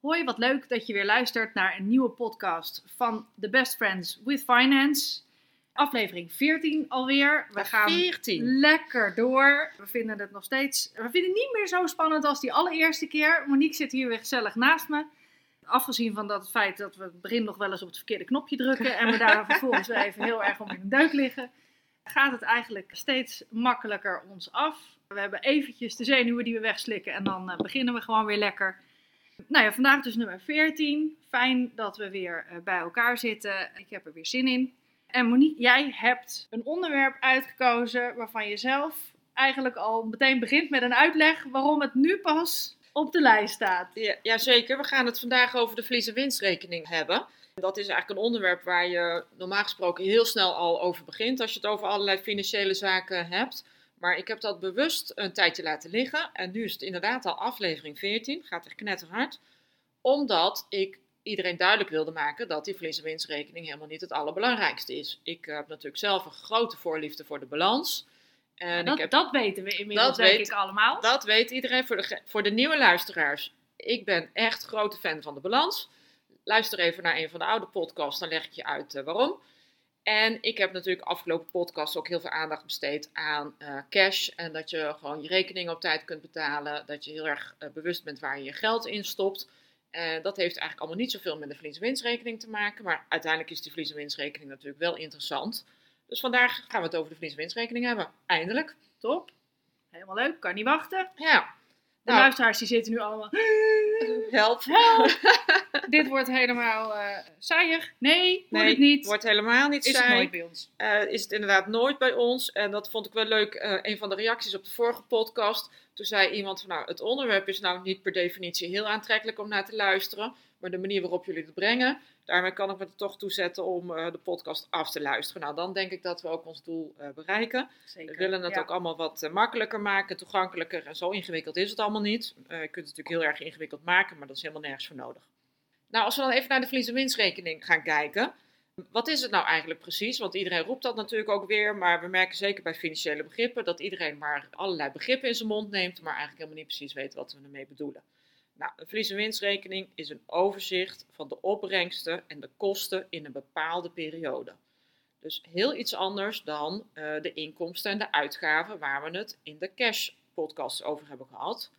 Hoi, wat leuk dat je weer luistert naar een nieuwe podcast van The Best Friends with Finance. Aflevering 14 alweer. We gaan 14. lekker door. We vinden het nog steeds. We vinden het niet meer zo spannend als die allereerste keer. Monique zit hier weer gezellig naast me. Afgezien van dat het feit dat we het begin nog wel eens op het verkeerde knopje drukken. En we daar vervolgens weer even heel erg om in de duik liggen. Gaat het eigenlijk steeds makkelijker ons af. We hebben eventjes de zenuwen die we wegslikken. En dan eh, beginnen we gewoon weer lekker. Nou ja, vandaag dus nummer 14. Fijn dat we weer eh, bij elkaar zitten. Ik heb er weer zin in. En Monique, jij hebt een onderwerp uitgekozen waarvan je zelf eigenlijk al meteen begint met een uitleg waarom het nu pas op de lijst staat. Ja, jazeker, we gaan het vandaag over de verlies- en winstrekening hebben. Dat is eigenlijk een onderwerp waar je normaal gesproken heel snel al over begint als je het over allerlei financiële zaken hebt. Maar ik heb dat bewust een tijdje laten liggen. En nu is het inderdaad al aflevering 14, gaat echt knetterhard. Omdat ik iedereen duidelijk wilde maken dat die verlies- en winstrekening helemaal niet het allerbelangrijkste is. Ik heb natuurlijk zelf een grote voorliefde voor de balans. En dat, ik heb, dat weten we inmiddels, dat denk weet- ik allemaal. dat weet iedereen voor de, voor de nieuwe luisteraars. Ik ben echt grote fan van de balans. Luister even naar een van de oude podcasts, dan leg ik je uit eh, waarom. En ik heb natuurlijk afgelopen podcast ook heel veel aandacht besteed aan eh, cash. En dat je gewoon je rekeningen op tijd kunt betalen. Dat je heel erg eh, bewust bent waar je je geld in stopt. Dat heeft eigenlijk allemaal niet zoveel met de verlies-winstrekening te maken. Maar uiteindelijk is die verlies- en winstrekening natuurlijk wel interessant. Dus vandaag gaan we het over de verlies- en winstrekening hebben. Eindelijk. Top. Helemaal leuk, kan niet wachten. Ja. De Nou. luisteraars die zitten nu allemaal... Help. Help! Dit wordt helemaal eh saaiig. Nee, wordt Nee, het niet. wordt helemaal niet is het saai. nooit bij ons. eh, is het inderdaad nooit bij ons. En dat vond ik wel leuk. eh, een van de reacties op de vorige podcast. Toen zei iemand van nou, het onderwerp is nou niet per definitie heel aantrekkelijk om naar te luisteren. Maar de manier waarop jullie het brengen, daarmee kan ik me er toch toe zetten om eh, de podcast af te luisteren. Nou, dan denk ik dat we ook ons doel eh, bereiken. Zeker. We willen het Ja. ook allemaal wat eh, makkelijker maken, toegankelijker. En zo ingewikkeld is het allemaal niet. Je kunt het natuurlijk heel erg ingewikkeld maken, maar dat is helemaal nergens voor nodig. Nou, als we dan even naar de verlies- en winstrekening gaan kijken. Wat is het nou eigenlijk precies? Want iedereen roept dat natuurlijk ook weer. Maar we merken zeker bij financiële begrippen dat iedereen maar allerlei begrippen in zijn mond neemt. Maar eigenlijk helemaal niet precies weet wat we ermee bedoelen. Nou, een verlies- en winstrekening is een overzicht van de opbrengsten en de kosten in een bepaalde periode. Dus heel iets anders dan eh, de inkomsten en de uitgaven waar we het in de cash podcast over hebben gehad.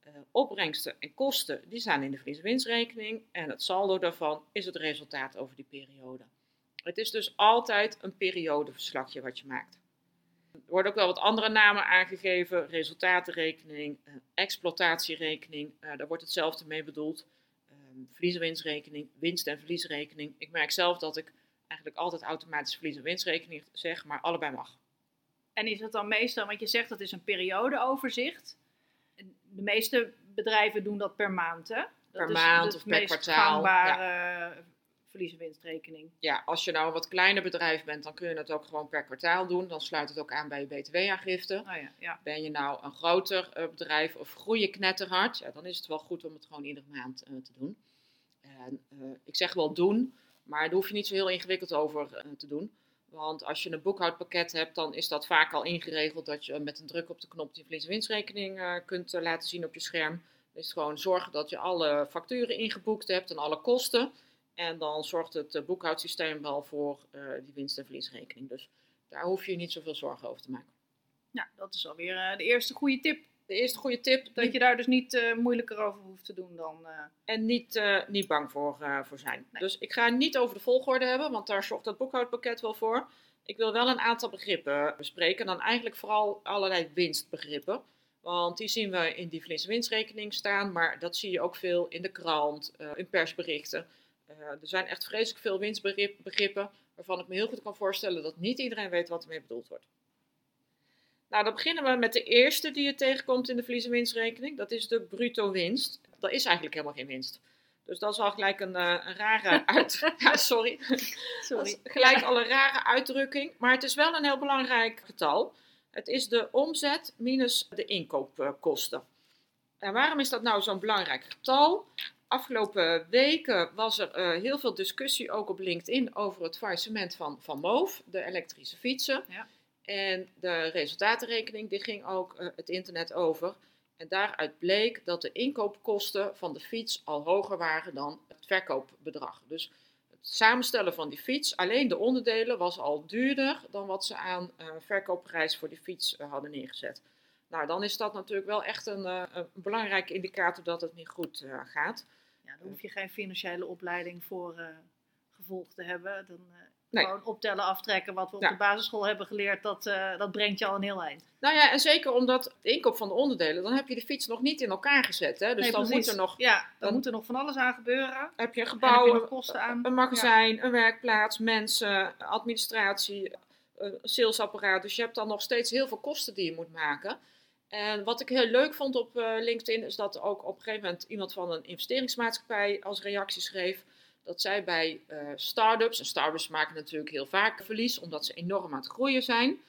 Eh, opbrengsten en kosten die staan in de verlies- en winstrekening en het saldo daarvan is het resultaat over die periode. Het is dus altijd een periodeverslagje wat je maakt. Er worden ook wel wat andere namen aangegeven, resultatenrekening, eh, exploitatierekening, eh, daar wordt hetzelfde mee bedoeld. Ehm verlies- en winstrekening, winst- en verliesrekening. Ik merk zelf dat ik eigenlijk altijd automatisch verlies- en winstrekening zeg, maar allebei mag. En is het dan meestal, want je zegt dat is een periodeoverzicht. De meeste bedrijven doen dat per maand, hè? Dat Per maand of per kwartaal, gangbare verlies- en winstrekening. Ja, als je nou een wat kleiner bedrijf bent, dan kun je het ook gewoon per kwartaal doen. Dan sluit het ook aan bij je btw-aangifte. Oh ja, ja. Ben je nou een groter eh, bedrijf of groei je knetterhard, ja, dan is het wel goed om het gewoon iedere maand eh, te doen. En, eh, ik zeg wel doen, maar daar hoef je niet zo heel ingewikkeld over te doen. Want als je een boekhoudpakket hebt, dan is dat vaak al ingeregeld dat je met een druk op de knop die verlies- en winstrekening kunt laten zien op je scherm. Het gewoon zorgen dat je alle facturen ingeboekt hebt en alle kosten. En dan zorgt het eh, boekhoudsysteem wel voor eh, die winst- en verliesrekening. Dus daar hoef je je niet zoveel zorgen over te maken. Nou, dat is alweer eh, de eerste goede tip. De eerste goede tip, Dat je daar dus niet moeilijker over hoeft te doen dan... en niet, niet bang voor, voor zijn. Nee. Dus ik ga niet over de volgorde hebben, want daar zorgt dat boekhoudpakket wel voor. Ik wil wel een aantal begrippen bespreken. Dan eigenlijk vooral allerlei winstbegrippen. Want die zien we in die verlies- en winstrekening staan, maar dat zie je ook veel in de krant, in persberichten. Eh, er zijn echt vreselijk veel winstbegrippen waarvan ik me heel goed kan voorstellen dat niet iedereen weet wat ermee bedoeld wordt. Nou, dan beginnen we met de eerste die je tegenkomt in de verlies- en winstrekening. Dat is de bruto winst. Dat is eigenlijk helemaal geen winst. Dus dat is al gelijk een, eh, een rare uit... ja, sorry. Sorry. gelijk al een rare uitdrukking. Maar het is wel een heel belangrijk getal. Het is de omzet minus de inkoopkosten. En waarom is dat nou zo'n belangrijk getal? Afgelopen weken was er eh, heel veel discussie ook op LinkedIn over het faillissement van, van MOVE, de elektrische fietsen. Ja. En de resultatenrekening die ging ook eh, het internet over. En daaruit bleek dat de inkoopkosten van de fiets al hoger waren dan het verkoopbedrag. Dus het samenstellen van die fiets, alleen de onderdelen, was al duurder dan wat ze aan eh, verkoopprijs voor die fiets hadden neergezet. Nou, dan is dat natuurlijk wel echt een, een belangrijke indicator dat het niet goed gaat. Ja, daar hoef je geen financiële opleiding voor eh, gevolgd te hebben. Dan eh, Nee. gewoon optellen, aftrekken wat we op de basisschool hebben geleerd, dat, eh, dat brengt je al een heel eind. Nou ja, en zeker omdat de inkoop van de onderdelen, dan heb je de fiets nog niet in elkaar gezet. Hè? Dus Nee, dan precies. moet er nog, Ja, dan, dan- moet er nog van alles aan gebeuren. heb je een je gebouw, nog kosten aan. een magazijn, een werkplaats, mensen, administratie, een salesapparaat. Dus je hebt dan nog steeds heel veel kosten die je moet maken. En wat ik heel leuk vond op eh, LinkedIn is dat ook op een gegeven moment iemand van een investeringsmaatschappij als reactie schreef dat zij bij eh start-ups, en start-ups maken natuurlijk heel vaak verlies omdat ze enorm aan het groeien zijn,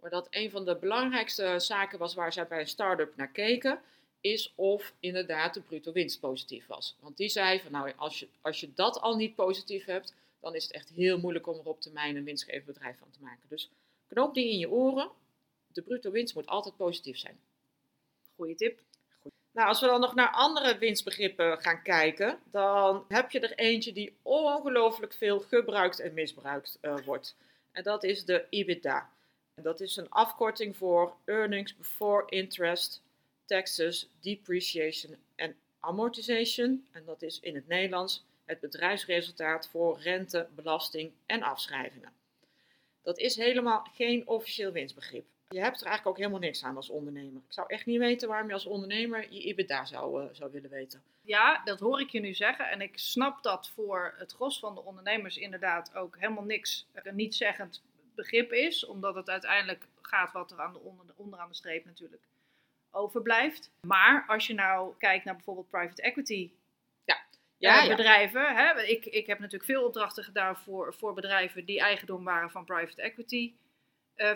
maar dat een van de belangrijkste zaken was waar zij bij een start-up naar keken, is of inderdaad de bruto winst positief was. Want die zei van nou, als je, als je dat al niet positief hebt, dan is het echt heel moeilijk om er op termijn een winstgevend bedrijf van te maken. Dus knoop die in je oren. De bruto winst moet altijd positief zijn. Goeie tip. Nou, als we dan nog naar andere winstbegrippen gaan kijken, dan heb je er eentje die ongelooflijk veel gebruikt en misbruikt eh, wordt. En dat is de EBITDA. Dat is een afkorting voor Earnings Before Interest, Taxes, Depreciation en Amortization. En dat is in het Nederlands het bedrijfsresultaat voor rente, belasting en afschrijvingen. Dat is helemaal geen officieel winstbegrip. Je hebt er eigenlijk ook helemaal niks aan als ondernemer. Ik zou echt niet weten waarom je als ondernemer je EBITDA zou, eh, zou willen weten. Ja, dat hoor ik je nu zeggen. En ik snap dat voor het gros van de ondernemers inderdaad ook helemaal niks, een niet-zeggend begrip is. Omdat het uiteindelijk gaat wat er aan de onder, onderaan de streep natuurlijk overblijft. Maar als je nou kijkt naar bijvoorbeeld private equity Ja, eh, ja. bedrijven. Hè? Ik, ik heb natuurlijk veel opdrachten gedaan voor, voor bedrijven die eigendom waren van private equity eh,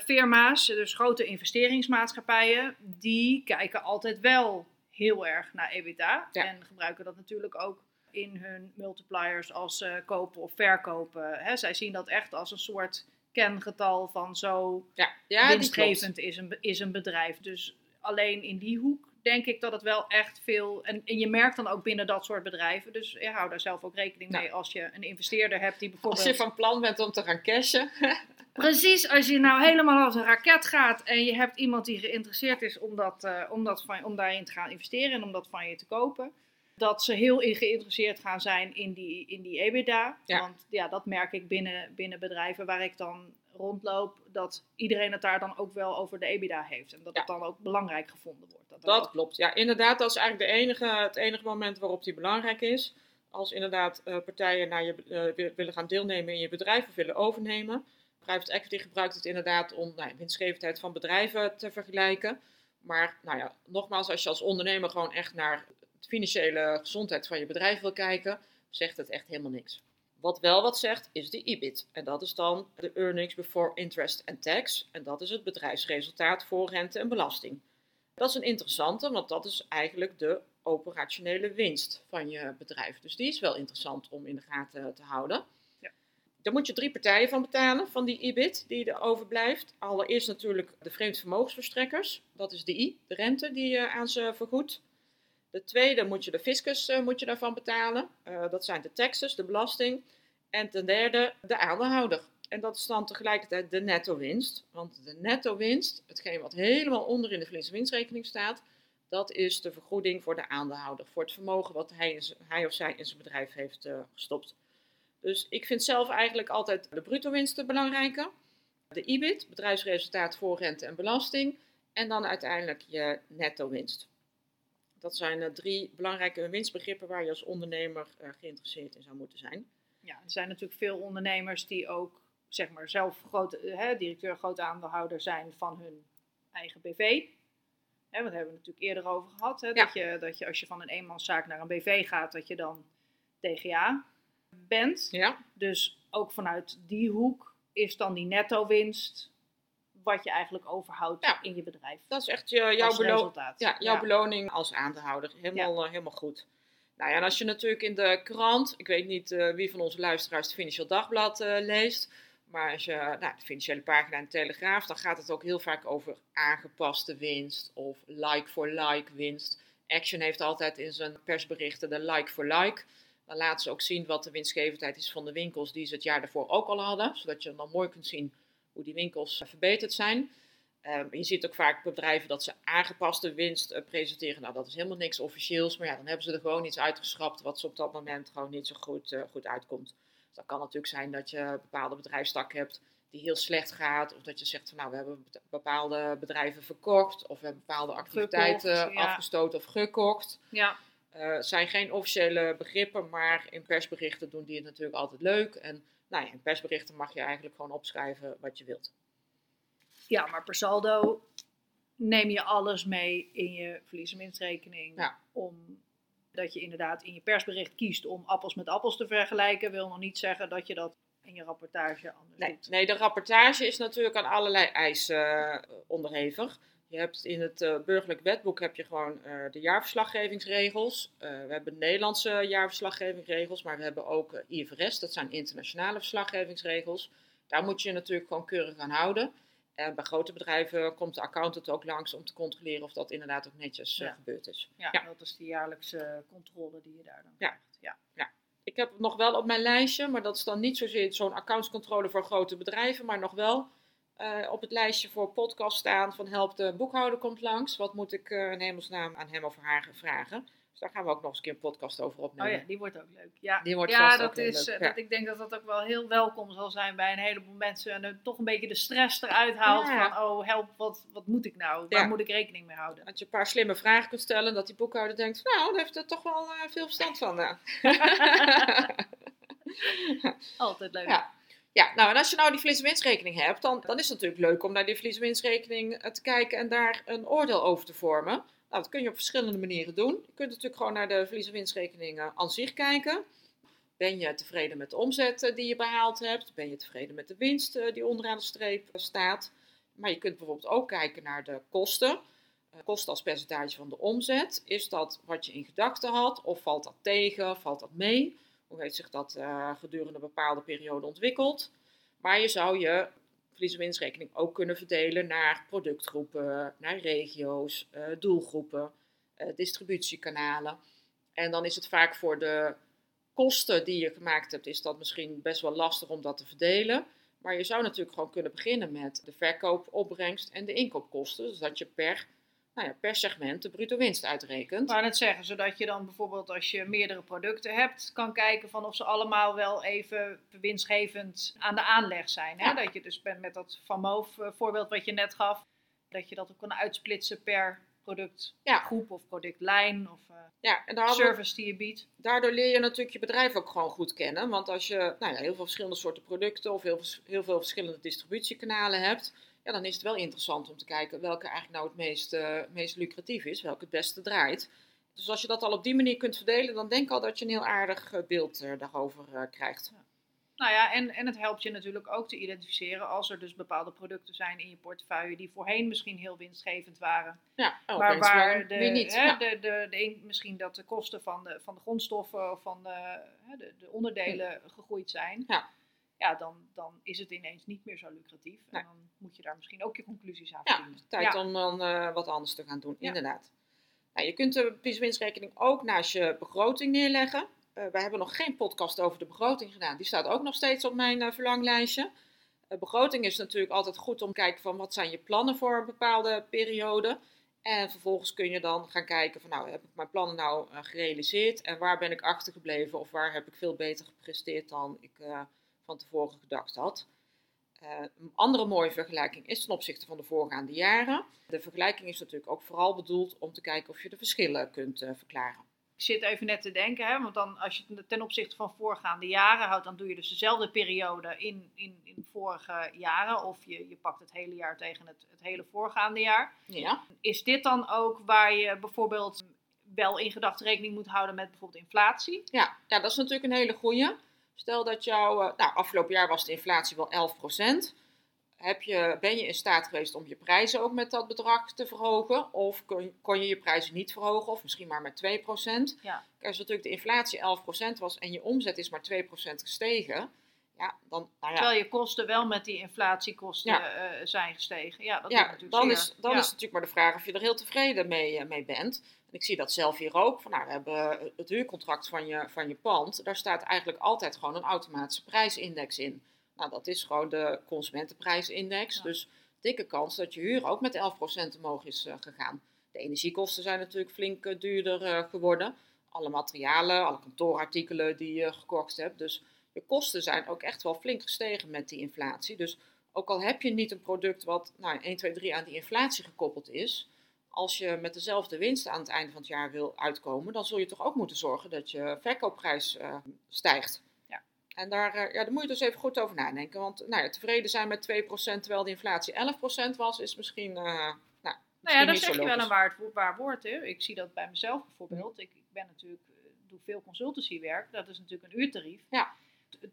firma's. Dus grote investeringsmaatschappijen. Die kijken altijd wel heel erg naar EBITDA. Ja. En gebruiken dat natuurlijk ook in hun multipliers als ze kopen of verkopen. Hè? Zij zien dat echt als een soort kengetal van zo Ja, ja winstgevend is een, is een bedrijf. Dus alleen in die hoek denk ik dat het wel echt veel. En, en je merkt dan ook binnen dat soort bedrijven. Dus ja, hou daar zelf ook rekening Ja. mee als je een investeerder hebt die bijvoorbeeld. Als je van plan bent om te gaan cashen. Precies, als je nou helemaal als een raket gaat en je hebt iemand die geïnteresseerd is om, dat, eh, om, dat van, om daarin te gaan investeren en om dat van je te kopen. Dat ze heel in geïnteresseerd gaan zijn in die, in die EBITDA. Ja. Want ja, dat merk ik binnen, binnen bedrijven waar ik dan rondloop. Dat iedereen het daar dan ook wel over de EBITDA heeft. En dat Ja. het dan ook belangrijk gevonden wordt. Dat, klopt. Ja, inderdaad, dat is eigenlijk de enige, het enige moment waarop die belangrijk is. Als inderdaad eh, partijen naar je, eh, wi- willen gaan deelnemen in je bedrijf of willen overnemen. Private equity gebruikt het inderdaad om nou, winstgevendheid van bedrijven te vergelijken. Maar nou ja, nogmaals, als je als ondernemer gewoon echt naar de financiële gezondheid van je bedrijf wil kijken, zegt het echt helemaal niks. Wat wel wat zegt, is de EBIT. En dat is dan de Earnings Before Interest and Tax. En dat is het bedrijfsresultaat voor rente en belasting. Dat is een interessante, want dat is eigenlijk de operationele winst van je bedrijf. Dus die is wel interessant om in de gaten te houden. Ja. Daar moet je drie partijen van betalen, van die EBIT die er overblijft. Allereerst natuurlijk de vreemd vermogensverstrekkers. Dat is de I, de rente die je aan ze vergoedt. De tweede moet je de fiscus eh, moet je daarvan betalen. Eh, dat zijn de taxes, de belasting. En ten derde de aandeelhouder. En dat is dan tegelijkertijd de netto winst. Want de netto winst, hetgeen wat helemaal onder in de verlies- en winstrekening staat, dat is de vergoeding voor de aandeelhouder. Voor het vermogen wat hij, hij of zij in zijn bedrijf heeft eh, gestopt. Dus ik vind zelf eigenlijk altijd de bruto winsten belangrijker. De EBIT, bedrijfsresultaat voor rente en belasting. En dan uiteindelijk je netto winst. Dat zijn eh, drie belangrijke winstbegrippen waar je als ondernemer eh, geïnteresseerd in zou moeten zijn. Ja, er zijn natuurlijk veel ondernemers die ook zeg maar zelf grote, hè, directeur, groot aandeelhouder zijn van hun eigen BV. Hè, want daar hebben we natuurlijk eerder over gehad. Hè, Ja. dat, je, dat je als je van een eenmanszaak naar een BV gaat, dat je dan TGA bent. Ja, Dus ook vanuit die hoek is dan die netto winst wat je eigenlijk overhoudt Ja. in je bedrijf. dat is echt je, jouw, belo ja, jouw beloning als aandeelhouder. Helemaal, eh, helemaal goed. Nou ja, en als je natuurlijk in de krant, ik weet niet eh, wie van onze luisteraars het Financieel Dagblad eh, leest, maar als je nou, de financiële pagina in de Telegraaf, dan gaat het ook heel vaak over aangepaste winst of like-for-like winst. Action heeft altijd in zijn persberichten de like-for-like. Dan laten ze ook zien wat de winstgevendheid is van de winkels die ze het jaar daarvoor ook al hadden, zodat je dan mooi kunt zien hoe die winkels eh, verbeterd zijn. Ehm, je ziet ook vaak bedrijven dat ze aangepaste winst eh, presenteren. Nou, dat is helemaal niks officieels, maar ja, dan hebben ze er gewoon iets uitgeschrapt wat ze op dat moment gewoon niet zo goed, eh, goed uitkomt. Dus dat kan natuurlijk zijn dat je een bepaalde bedrijfstak hebt die heel slecht gaat, of dat je zegt van nou, we hebben be- bepaalde bedrijven verkocht, of we hebben bepaalde activiteiten Gekocht, ja. afgestoten of gekocht. Ja, Het zijn geen officiële begrippen, maar in persberichten doen die het natuurlijk altijd leuk. En nou ja, in persberichten mag je eigenlijk gewoon opschrijven wat je wilt. ja, maar per saldo neem je alles mee in je verlies- en winstrekening. Ja. Om dat je inderdaad in je persbericht kiest om appels met appels te vergelijken, wil nog niet zeggen dat je dat in je rapportage anders Nee, doet. nee, de rapportage is natuurlijk aan allerlei eisen eh, onderhevig. Je hebt in het eh, burgerlijk wetboek heb je gewoon eh, de jaarverslaggevingsregels. We hebben Nederlandse jaarverslaggevingsregels, maar we hebben ook IFRS, dat zijn internationale verslaggevingsregels. Daar moet je je natuurlijk gewoon keurig aan houden. En bij grote bedrijven komt de accountant ook langs om te controleren of dat inderdaad ook netjes eh, Ja. gebeurd is. Ja, Ja. dat is de jaarlijkse controle die je daar dan Ja. krijgt. Ja. Ik heb het nog wel op mijn lijstje, maar dat is dan niet zozeer zo'n accountscontrole voor grote bedrijven, maar nog wel eh, op het lijstje voor podcast staan van help de boekhouder komt langs. Wat moet ik eh in hemelsnaam aan hem of haar vragen? Dus daar gaan we ook nog eens een keer een podcast over Oh opnemen. ja, die wordt ook leuk. Ja, Die wordt ja vast dat ook is, leuk, eh, ja. Dat, ik denk dat dat ook wel heel welkom zal zijn bij een heleboel mensen. En er toch een beetje de stress eruit haalt Ja. van, oh help, wat, wat moet ik nou? Waar Ja. moet ik rekening mee houden? Dat je een paar slimme vragen kunt stellen, dat die boekhouder denkt, nou, daar heeft er toch wel eh, veel verstand van. Altijd leuk. Ja. Ja, nou en als je nou die verlies- en winstrekening hebt, dan, dan is het natuurlijk leuk om naar die verlies- en winstrekening eh, te kijken en daar een oordeel over te vormen. Nou, dat kun je op verschillende manieren doen. Je kunt natuurlijk gewoon naar de verlies- en eh, aan zich kijken. Ben je tevreden met de omzet eh, die je behaald hebt? Ben je tevreden met de winst eh, die onderaan de streep staat? Maar je kunt bijvoorbeeld ook kijken naar de kosten. Kosten als percentage van de omzet. Is dat wat je in gedachten had? Of valt dat tegen? Valt dat mee? Hoe heeft zich dat gedurende een bepaalde periode ontwikkeld? Maar je zou je verlies- en winstrekening ook kunnen verdelen naar productgroepen, naar regio's, eh, doelgroepen, eh, distributiekanalen. En dan is het vaak voor de kosten die je gemaakt hebt, is dat misschien best wel lastig om dat te verdelen. Maar je zou natuurlijk gewoon kunnen beginnen met de verkoopopbrengst en de inkoopkosten. Dus dat je per, nou ja, per segment de bruto winst uitrekent. Wou net zeggen, zodat je dan bijvoorbeeld als je meerdere producten hebt, kan kijken van of ze allemaal wel even winstgevend aan de aanleg zijn. Hè? Ja. Dat je dus bent met dat Van Moof eh, voorbeeld wat je net gaf, dat je dat ook kan uitsplitsen per productgroep of productlijn of eh, Ja, en service die je biedt. daardoor leer je natuurlijk je bedrijf ook gewoon goed kennen. Want als je nou ja, heel veel verschillende soorten producten of heel, heel veel verschillende distributiekanalen hebt, ja, dan is het wel interessant om te kijken welke eigenlijk nou het meest, eh, meest lucratief is, welke het beste draait. Dus als je dat al op die manier kunt verdelen, dan denk ik al dat je een heel aardig eh, beeld eh, daarover krijgt. Nou ja, en, en het helpt je natuurlijk ook te identificeren als er dus bepaalde producten zijn in je portefeuille die voorheen misschien heel winstgevend waren. Ja, oh, maar waar de, niet. hè, Ja. de, de, de misschien dat de kosten van de, van de grondstoffen of van de, hè, de, de onderdelen gegroeid zijn. Ja. Ja, dan, dan is het ineens niet meer zo lucratief. En dan moet je daar misschien ook je conclusies aan Ja, verdienen. tijd Ja. om dan eh, wat anders te gaan doen, Ja. inderdaad. Nou, je kunt de winstrekening ook naast je begroting neerleggen. Eh wij hebben nog geen podcast over de begroting gedaan. Die staat ook nog steeds op mijn eh, verlanglijstje. Begroting is natuurlijk altijd goed om te kijken van wat zijn je plannen voor een bepaalde periode. En vervolgens kun je dan gaan kijken van nou, heb ik mijn plannen nou gerealiseerd en waar ben ik achtergebleven of waar heb ik veel beter gepresteerd dan ik van tevoren gedacht had. Eh, een andere mooie vergelijking is ten opzichte van de voorgaande jaren. De vergelijking is natuurlijk ook vooral bedoeld om te kijken of je de verschillen kunt eh, verklaren. Ik zit even net te denken, hè, want dan als je het ten opzichte van voorgaande jaren houdt, dan doe je dus dezelfde periode in, in, in vorige jaren. Of je, je pakt het hele jaar tegen het, het hele voorgaande jaar. Ja. Is dit dan ook waar je bijvoorbeeld wel in gedachten rekening moet houden met bijvoorbeeld inflatie? Ja, ja, dat is natuurlijk een hele goeie. Stel dat jouw, eh, nou, afgelopen jaar was de inflatie wel 11%. Heb je, ben je in staat geweest om je prijzen ook met dat bedrag te verhogen? Of kon, kon je je prijzen niet verhogen, of misschien maar met 2%? Ja. Als natuurlijk de inflatie 11% was en je omzet is maar 2% gestegen, ja, dan, nou ja, Terwijl je kosten wel met die inflatiekosten Ja. eh, zijn gestegen. Ja, dat ja, natuurlijk dan, zeer. is, dan Ja. is natuurlijk maar de vraag of je er heel tevreden mee, eh, mee bent. En ik zie dat zelf hier ook. Van, nou, we hebben het huurcontract van je, van je pand. Daar staat eigenlijk altijd gewoon een automatische prijsindex in. Nou, dat is gewoon de consumentenprijsindex. Dus dikke kans dat je huur ook met 11% omhoog is eh, gegaan. De energiekosten zijn natuurlijk flink eh, duurder eh, geworden. Alle materialen, alle kantoorartikelen die je gekocht hebt. Dus je kosten zijn ook echt wel flink gestegen met die inflatie. Dus ook al heb je niet een product wat nou, 1, 2, 3 aan die inflatie gekoppeld is, als je met dezelfde winst aan het einde van het jaar wil uitkomen, dan zul je toch ook moeten zorgen dat je verkoopprijs eh, stijgt. Ja. En daar, eh, ja, daar moet je dus even goed over nadenken. Want nou ja, tevreden zijn met 2% terwijl de inflatie 11% was, is misschien. eh nou, Nou ja, daar zo zeg je wel een waar, waar woord. Hè. Ik zie dat bij mezelf bijvoorbeeld. Ik, ik ben natuurlijk, doe veel consultancywerk. Dat is natuurlijk een uurtarief. Ja.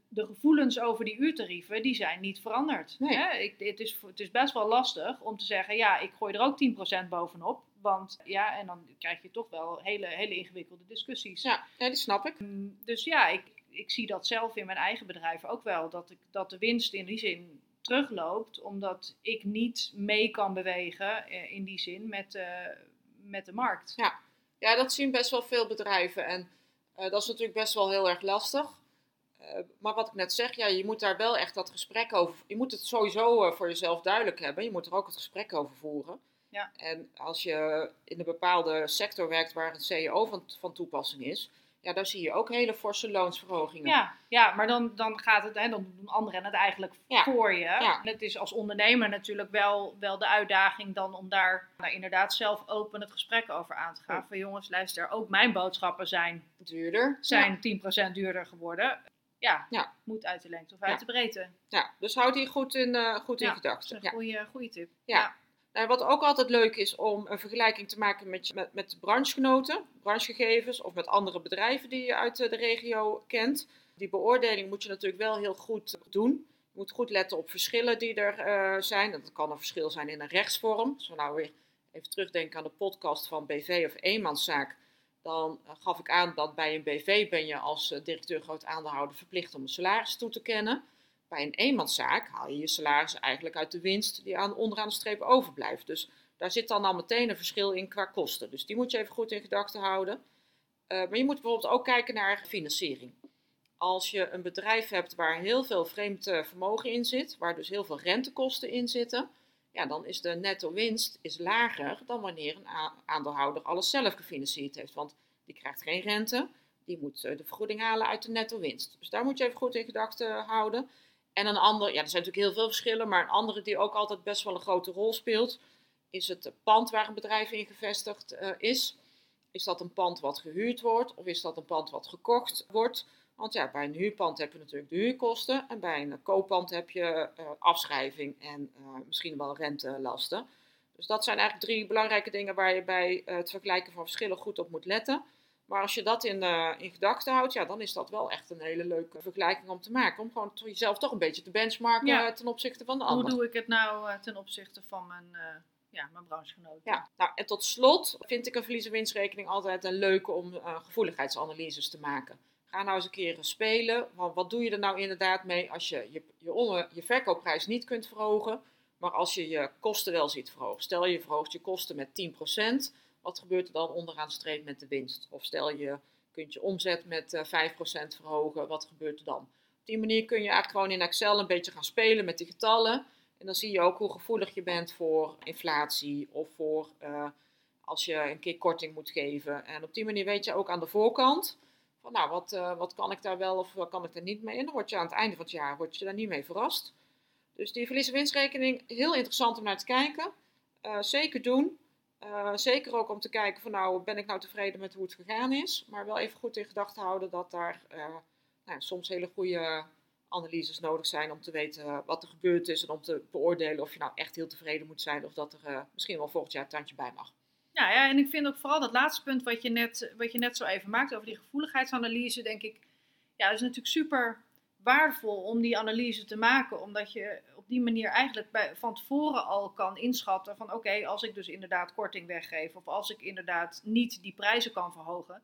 De gevoelens over die uurtarieven, die zijn niet veranderd. Nee. Hè? Ik, het, is, het is best wel lastig om te zeggen, ja, ik gooi er ook 10% bovenop. Want ja, en dan krijg je toch wel hele, hele ingewikkelde discussies. Ja, ja, die snap ik. Mm, Dus ja, ik, ik zie dat zelf in mijn eigen bedrijf ook wel. Dat, ik, dat de winst in die zin terugloopt. Omdat ik niet mee kan bewegen eh, in die zin met, eh, met de markt. Ja, dat zien best wel veel bedrijven. En eh, dat is natuurlijk best wel heel erg lastig. Eh, maar wat ik net zeg, ja, je moet daar wel echt dat gesprek over. Je moet het sowieso eh, voor jezelf duidelijk hebben. Je moet er ook het gesprek over voeren. Ja. En als je in een bepaalde sector werkt waar een CEO van, van toepassing is, ja, daar zie je ook hele forse loonsverhogingen. Ja, ja maar dan, dan gaat het, hè, dan doen anderen het eigenlijk Ja. voor je. Ja. En het is als ondernemer natuurlijk wel, wel de uitdaging dan om daar nou, inderdaad zelf open het gesprek over aan te gaan. Van jongens, luister, ook mijn boodschappen zijn Duurder. zijn 10% duurder geworden. Ja, Ja. moet uit de lengte of uit Ja. de breedte. Ja, dus houd die goed in, eh, goed in Ja, gedachten. Dat is Ja. een goede, goede tip. Ja. Nou, wat ook altijd leuk is om een vergelijking te maken met, met, met branchegenoten, branchegegevens of met andere bedrijven die je uit eh, de regio kent. Die beoordeling moet je natuurlijk wel heel goed doen. Je moet goed letten op verschillen die er eh, zijn. Dat kan een verschil zijn in een rechtsvorm. Als we nou weer even terugdenken aan de podcast van BV of eenmanszaak. Dan eh, gaf ik aan dat bij een BV ben je als eh, directeur groot aandeelhouder verplicht om een salaris toe te kennen. Bij een eenmanszaak haal je je salaris eigenlijk uit de winst die aan onderaan de streep overblijft. Dus daar zit dan al meteen een verschil in qua kosten. Dus die moet je even goed in gedachten houden. Eh, maar je moet bijvoorbeeld ook kijken naar financiering. Als je een bedrijf hebt waar heel veel vreemd vermogen in zit, waar dus heel veel rentekosten in zitten, ja, dan is de netto winst is lager dan wanneer een aandeelhouder alles zelf gefinancierd heeft. Want die krijgt geen rente, die moet eh, de vergoeding halen uit de netto winst. Dus daar moet je even goed in gedachten houden. En een ander, ja, er zijn natuurlijk heel veel verschillen, maar een andere die ook altijd best wel een grote rol speelt, is het pand waar een bedrijf in gevestigd eh, is. Is dat een pand wat gehuurd wordt of is dat een pand wat gekocht wordt? Want ja, bij een huurpand heb je natuurlijk de huurkosten en bij een kooppand heb je eh, afschrijving en eh, misschien wel rentelasten. Dus dat zijn eigenlijk drie belangrijke dingen waar je bij eh, het vergelijken van verschillen goed op moet letten. Maar als je dat in, in gedachten houdt, ja, dan is dat wel echt een hele leuke vergelijking om te maken. Om gewoon jezelf toch een beetje te benchmarken Ja. ten opzichte van de Hoe ander. doe ik het nou ten opzichte van mijn, ja, mijn branchegenoten? Ja, nou, en tot slot vind ik een verlies- en winstrekening altijd een leuke om gevoeligheidsanalyses te maken. Ga nou eens een keer spelen. Want wat doe je er nou inderdaad mee als je je, je, onder- je verkoopprijs niet kunt verhogen, maar als je je kosten wel ziet verhogen? Stel je verhoogt je kosten met 10%, wat gebeurt er dan onderaan met de winst? Of stel je kunt je omzet met eh 5% verhogen, wat gebeurt er dan? Op die manier kun je eigenlijk gewoon in Excel een beetje gaan spelen met die getallen. En dan zie je ook hoe gevoelig je bent voor inflatie of voor eh, als je een keer korting moet geven. En op die manier weet je ook aan de voorkant van nou, wat, eh, wat kan ik daar wel of wat kan ik daar niet mee? En dan word je aan het einde van het jaar word je daar niet mee verrast. Dus die verlies- en winstrekening, heel interessant om naar te kijken. Eh, zeker doen. Eh, zeker ook om te kijken van nou, ben ik nou tevreden met hoe het gegaan is. Maar wel even goed in gedachten houden dat daar nou, soms hele goede analyses nodig zijn om te weten wat er gebeurd is. En om te beoordelen of je nou echt heel tevreden moet zijn of dat er misschien wel volgend jaar een tandje bij mag. Ja, ja, en ik vind ook vooral dat laatste punt wat je net, wat je net zo even maakt over die gevoeligheidsanalyse, denk ik, ja, dat is natuurlijk super waardevol om die analyse te maken, omdat je op die manier eigenlijk bij, van tevoren al kan inschatten van oké, als ik dus inderdaad korting weggeef of als ik inderdaad niet die prijzen kan verhogen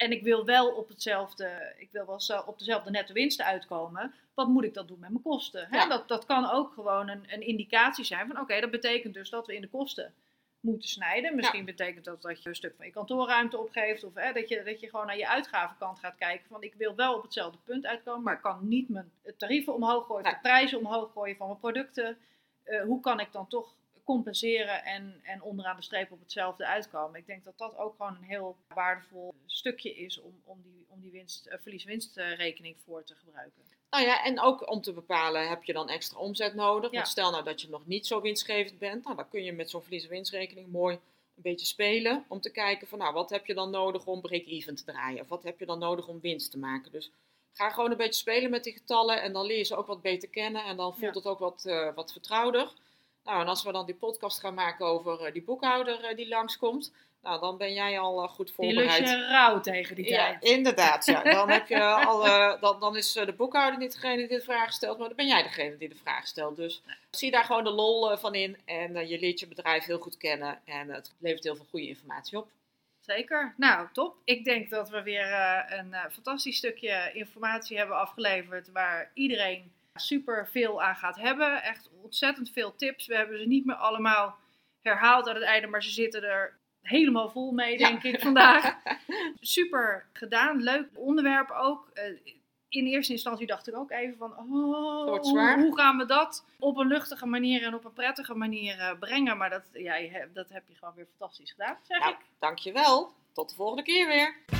en ik wil wel op hetzelfde, ik wil wel op dezelfde netto winsten uitkomen, wat moet ik dan doen met mijn kosten? Ja. Dat, dat kan ook gewoon een, een indicatie zijn van oké, dat betekent dus dat we in de kosten moeten snijden. Misschien betekent dat dat je een stuk van je kantoorruimte opgeeft. Of hè, dat, je, dat je gewoon naar je uitgavenkant gaat kijken. Van ik wil wel op hetzelfde punt uitkomen. Maar ik kan niet mijn tarieven omhoog gooien. Of de prijzen omhoog gooien van mijn producten. Uh, hoe kan ik dan toch compenseren en, en onderaan de streep op hetzelfde uitkomen. Ik denk dat dat ook gewoon een heel waardevol stukje is om, om die, om die winst, uh, verlies-winstrekening voor te gebruiken. Nou ja, en ook om te bepalen, heb je dan extra omzet nodig? Ja. Want stel nou dat je nog niet zo winstgevend bent, nou, dan kun je met zo'n verlies-winstrekening mooi een beetje spelen om te kijken van, nou, wat heb je dan nodig om break-even te draaien? Of wat heb je dan nodig om winst te maken? Dus ga gewoon een beetje spelen met die getallen en dan leer je ze ook wat beter kennen en dan voelt ja. het ook wat, uh, wat vertrouwder. Nou, en als we dan die podcast gaan maken over uh, die boekhouder uh, die langskomt, nou, dan ben jij al uh, goed voorbereid. Die je rauw tegen die ja, tijd. inderdaad. Ja. Dan, heb je al, dan, dan is de boekhouder niet degene die de vraag stelt, maar dan ben jij degene die de vraag stelt. Dus zie daar gewoon de lol van in en je leert je bedrijf heel goed kennen en het levert heel veel goede informatie op. Zeker. Nou, top. Ik denk dat we weer een fantastisch stukje informatie hebben afgeleverd waar iedereen super veel aan gaat hebben. Echt ontzettend veel tips. We hebben ze niet meer allemaal herhaald aan het einde, maar ze zitten er helemaal vol mee, denk ja. ik, vandaag. Super gedaan. Leuk onderwerp ook. Uh, in eerste instantie dacht ik ook even van, oh, hoe, gaan we dat op een luchtige manier en op een prettige manier uh, brengen? Maar dat, ja, dat heb je gewoon weer fantastisch gedaan, zeg nou, ik. Dankjewel. Tot de volgende keer weer.